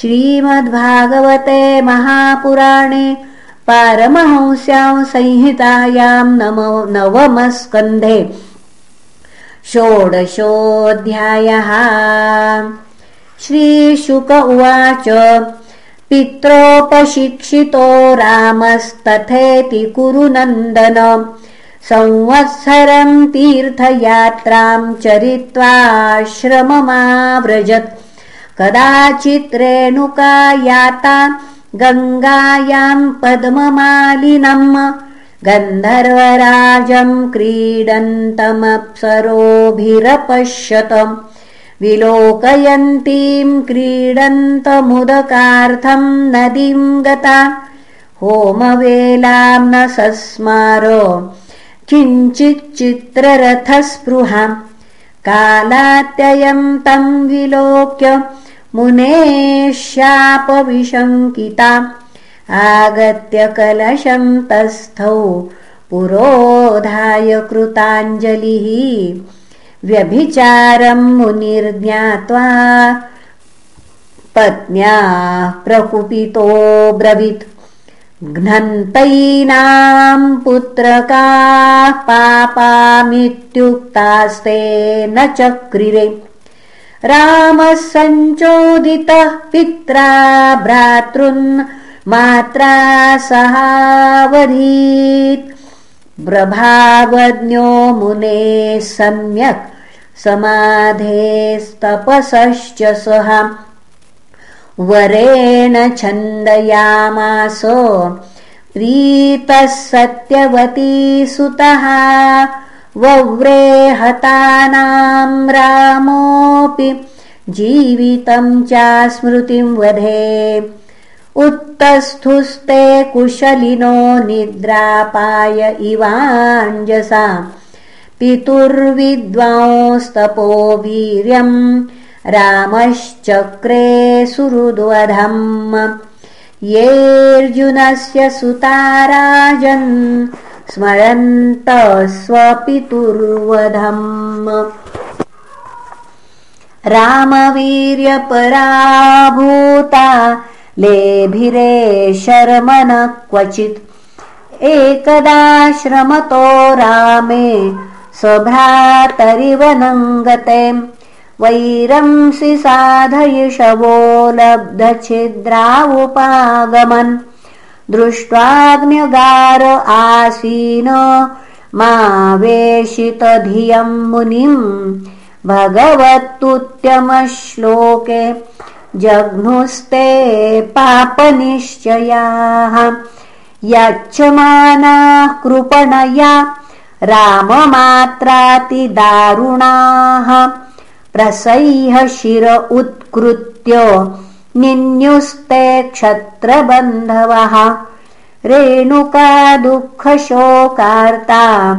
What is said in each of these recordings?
श्रीमद्भागवते महापुराणे पारमहंस्यां संहितायां नवमस्कन्धे षोडशोऽध्यायः। श्रीशुक उवाच पित्रोपशिक्षितो रामस्तथेति कुरु नन्दन। संवत्सरं तीर्थयात्रां चरित्वाश्रममाव्रजत् कदाचित् रेणुका याता गङ्गायाम् पद्ममालिनम् गन्धर्वराजम् क्रीडन्तमप्सरोभिरपश्यतम् विलोकयन्तीम् क्रीडन्तमुदकार्थम् नदीम् गता। होमवेलाम् न सस्मार। किञ्चिच्चित्ररथस्पृहा कालात्ययम् तम् विलोक्य मुनेशापविशङ्किता आगत्य कलशं तस्थौ पुरोधाय कृताञ्जलिः। व्यभिचारं मुनिर्ज्ञात्वा पत्न्या प्रकुपितो ब्रवीत्। घ्नन्तैनां पुत्रकाः पापामित्युक्तास्ते न चक्रिरे रामः सञ्चोदितः पित्रा भ्रातृन् मात्रा सहावधीत्। प्रभावज्ञो मुने सम्यक् समाधेस्तपसश्च सः। वरेण छन्दयामास प्रीतः सत्यवती सुतः वव्रे हतानां रामोऽपि जीवितं स्मृतिं वधे। उत्तस्थुस्ते कुशलिनो निद्रापाय इवाञ्जसा। पितुर्विद्वांस्तपो वीर्यम् रामश्चक्रे सुहृद्वधम्। येऽर्जुनस्य सुताराजन् स्मरन्त स्वपितुर्वधम् रामवीर्यपराभूता लेभिरे शर्मन क्वचित्। एकदा श्रमतो रामे स्वभ्रातरिव नङ्गते वैरंसि साधयिषवो लब्धछिद्रावुपागमन् दृष्ट्वाग्न्यगार आसीन मा वेशितधियम् मुनिम् भगवत्तुत्यमश्लोके जघ्नुस्ते पापनिश्चयाः। यच्छमानाः कृपणया राममात्रातिदारुणाः। प्रसह्य शिर उत्कृत्य निन्युस्ते क्षत्रबन्धवः। रेणुका दुःखशोकार्ता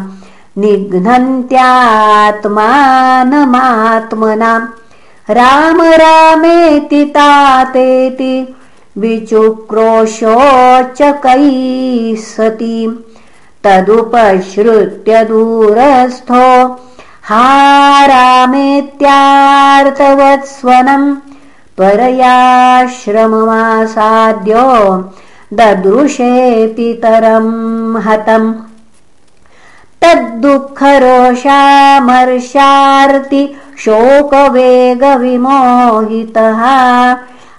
निघ्नन्त्यात्मानमात्मना। राम रामेति तातेति विचुक्रोशोचकैः सती। तदुपश्रुत्य दूरस्थो। हा रामेत्यार्तवत्स्वनम् परयाश्रममासाद्य ददृशे पितरम् हतम्। तद्दुःखरोषामर्षार्ति शोकवेगविमोहितः।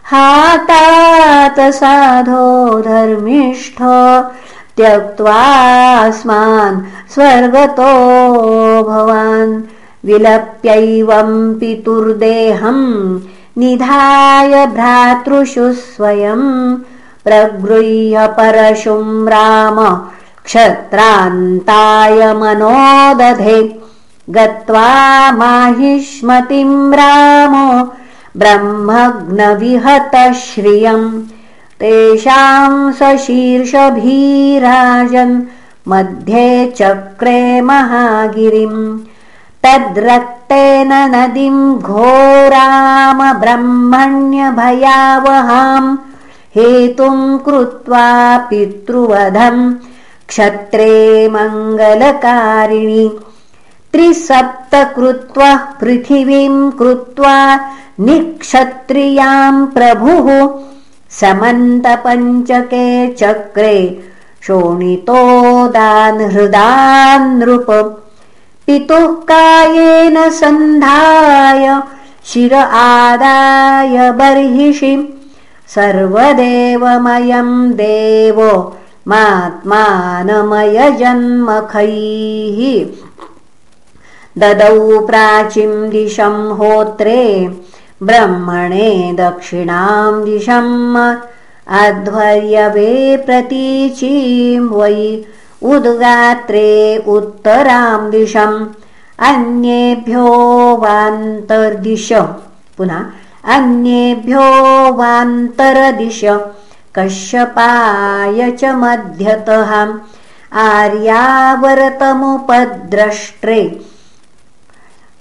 हातात साधो धर्मिष्ठ त्यक्त्वास्मान् स्वर्गतो भवान्। विलप्यैवम् पितुर्देहम् निधाय भ्रातृषु स्वयम् प्रगृह्य परशुम् राम क्षत्रान्ताय मनोदधे गत्वा माहिष्मतिम् राम ब्रह्मग्नविहतश्रियम् तेषाम् सशीर्षभीराजन् मध्ये चक्रे महागिरिम् तद्रक्तेन नदीम् घोराम हेतुम् कृत्वा पितृवधम् क्षत्रे मङ्गलकारिणि। त्रिसप्त कृत्वा पृथिवीम् कृत्वा निक्षत्रियाम् प्रभुः। समन्तपञ्चके चक्रे शोणितोदान्हृदान्नृप पितुः कायेन सन्धाय शिर आदाय बर्हिषि। सर्वदेवमयम् देव मात्मानमयजन्मखैः। ददौ प्राचीम् दिशम् होत्रे ब्रह्मणे दक्षिणाम् दिशम् अध्वर्यवे प्रतीचीम् वै उद्गात्रे उत्तराम् दिशम् अन्येभ्यो वान्तर्दिश। पुनः अन्येभ्यो वान्तरदिश। कश्यपाय च मध्यतः आर्यावर्तमुपद्रष्ट्रे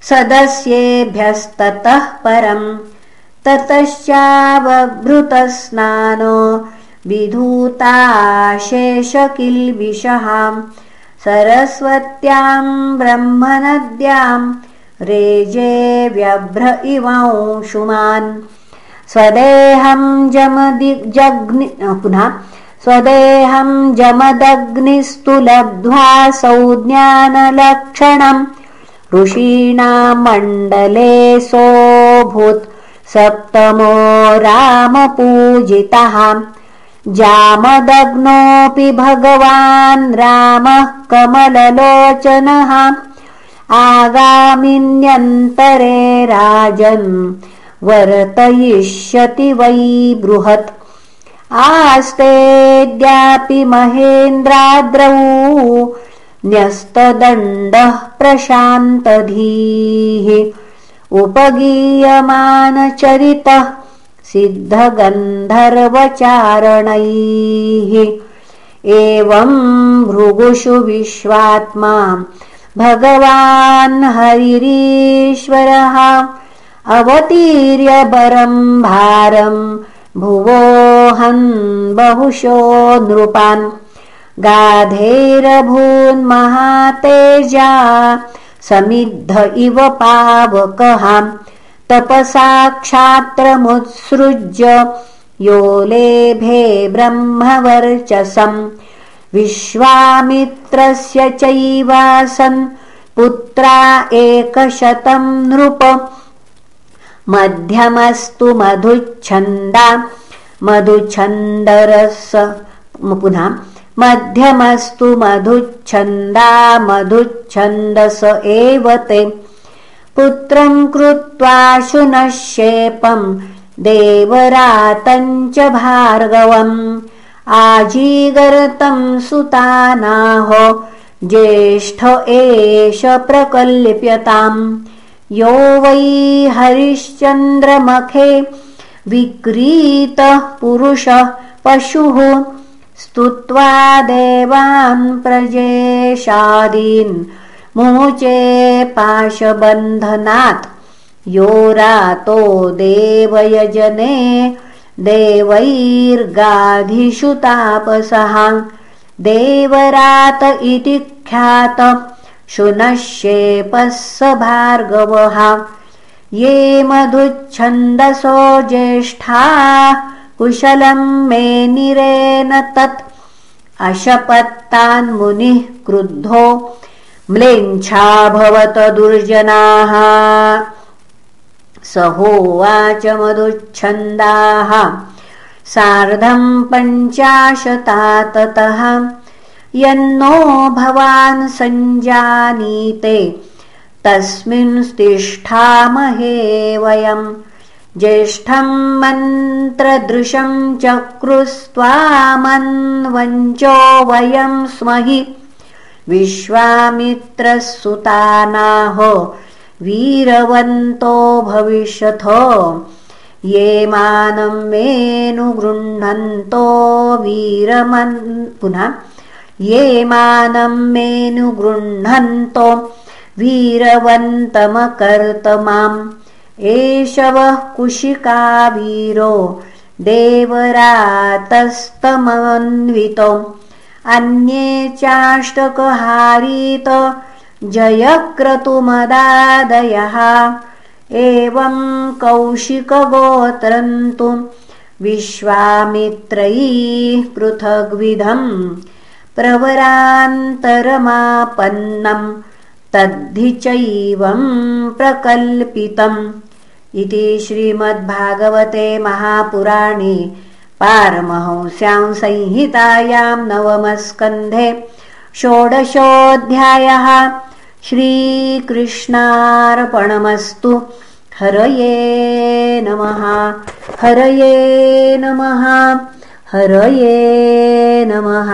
सदस्येभ्यस्ततः परम् ततश्चावभृतस्नानो विधूताशेषकिल्बिषः। सरस्वत्याम् ब्रह्मनद्याम् रेजे व्यभ्र इवांशुमान् स्वदेहम् जमदिजग्नि पुनः स्वदेहम् जमदग्निस्तु लब्ध्वा सौज्ञानलक्षणम् ऋषीणाम् मण्डले सोऽभूत्। सप्तमो रामपूजितः जामदग्नोऽपि भगवान् रामः कमललोचनः। आगामिन्यन्तरे राजन् वर्तयिष्यति वै बृहत्। आस्तेद्यापि महेन्द्राद्रौ न्यस्तदण्डः प्रशान्तधीः। उपगीयमानचरितः सिद्धगन्धर्वचारणैः। एवम् भृगुषु विश्वात्मा भगवान् हरिरीश्वरः अवतीर्यबरम् भारम् भुवोऽहन् बहुशो नृपान्। गाधेरभून्महातेजा समिद्ध इव पावकः तपसाक्षात्रमुत्सृज्य यो लेभे ब्रह्मवर्चसम् विश्वामित्रस्य चैवासन् पुत्रा एकशतम् नृप। मध्यमस्तु मधुच्छन्दा मधुच्छन्दरस पुनः मध्यमस्तु मधुच्छन्दा मधुच्छन्दस एव ते पुत्रम् कृत्वा शुनशेपम् देवरातम् च भार्गवम्। आजीगर्तम् सुतानाहो ज्येष्ठ एष प्रकल्प्यताम्। यो वै हरिश्चन्द्रमखे विक्रीतः पुरुषः पशुः। स्तुत्वा देवान् प्रजेशादीन् मुचे पाशबन्धनात् यो रातो देवयजने देवैर्गाधिषु तापसः। देवरात इति ख्यात शुनश्येपः स भार्गवः। ये मधुच्छन्दसो ज्येष्ठाः कुशलम् मे निरेन तत्। अशपत्तान्मुनिः क्रुद्धो म्लेच्छाभवत दुर्जनाः। स होवाच मधुच्छन्दाः। सार्धम् पञ्चाशताततः। यन्नो भवान् सञ्जानीते। तस्मिंस्तिष्ठामहे वयम्। ज्येष्ठम् मन्त्रदृशम् चक्रुस्त्वामन्वञ्चो वयम् स्महि विश्वामित्रः सुतानाहो वीरवन्तो भविष्यथ ये मानम् मेनुगृह्णन्तो वीरमन् पुनः ये मानम् मेनुगृह्णन्तो वीरवन्तमकर्तमाम् एष वः कुशिकावीरो देवरातस्तमन्वितो अन्ये चाष्टकहारीत जयक्रतुमदादयः। एवं कौशिकगोत्रन्तु विश्वामित्रैः पृथग्विधम् प्रवरान्तरमापन्नम् तद्धि चैवम् प्रकल्पितम् इति श्रीमद्भागवते महापुराणे पारमहंस्यां संहितायाम् नवमस्कन्धे षोडशोऽध्यायः श्रीकृष्णार्पणमस्तु। हरये नमः हरये नमः हरये नमः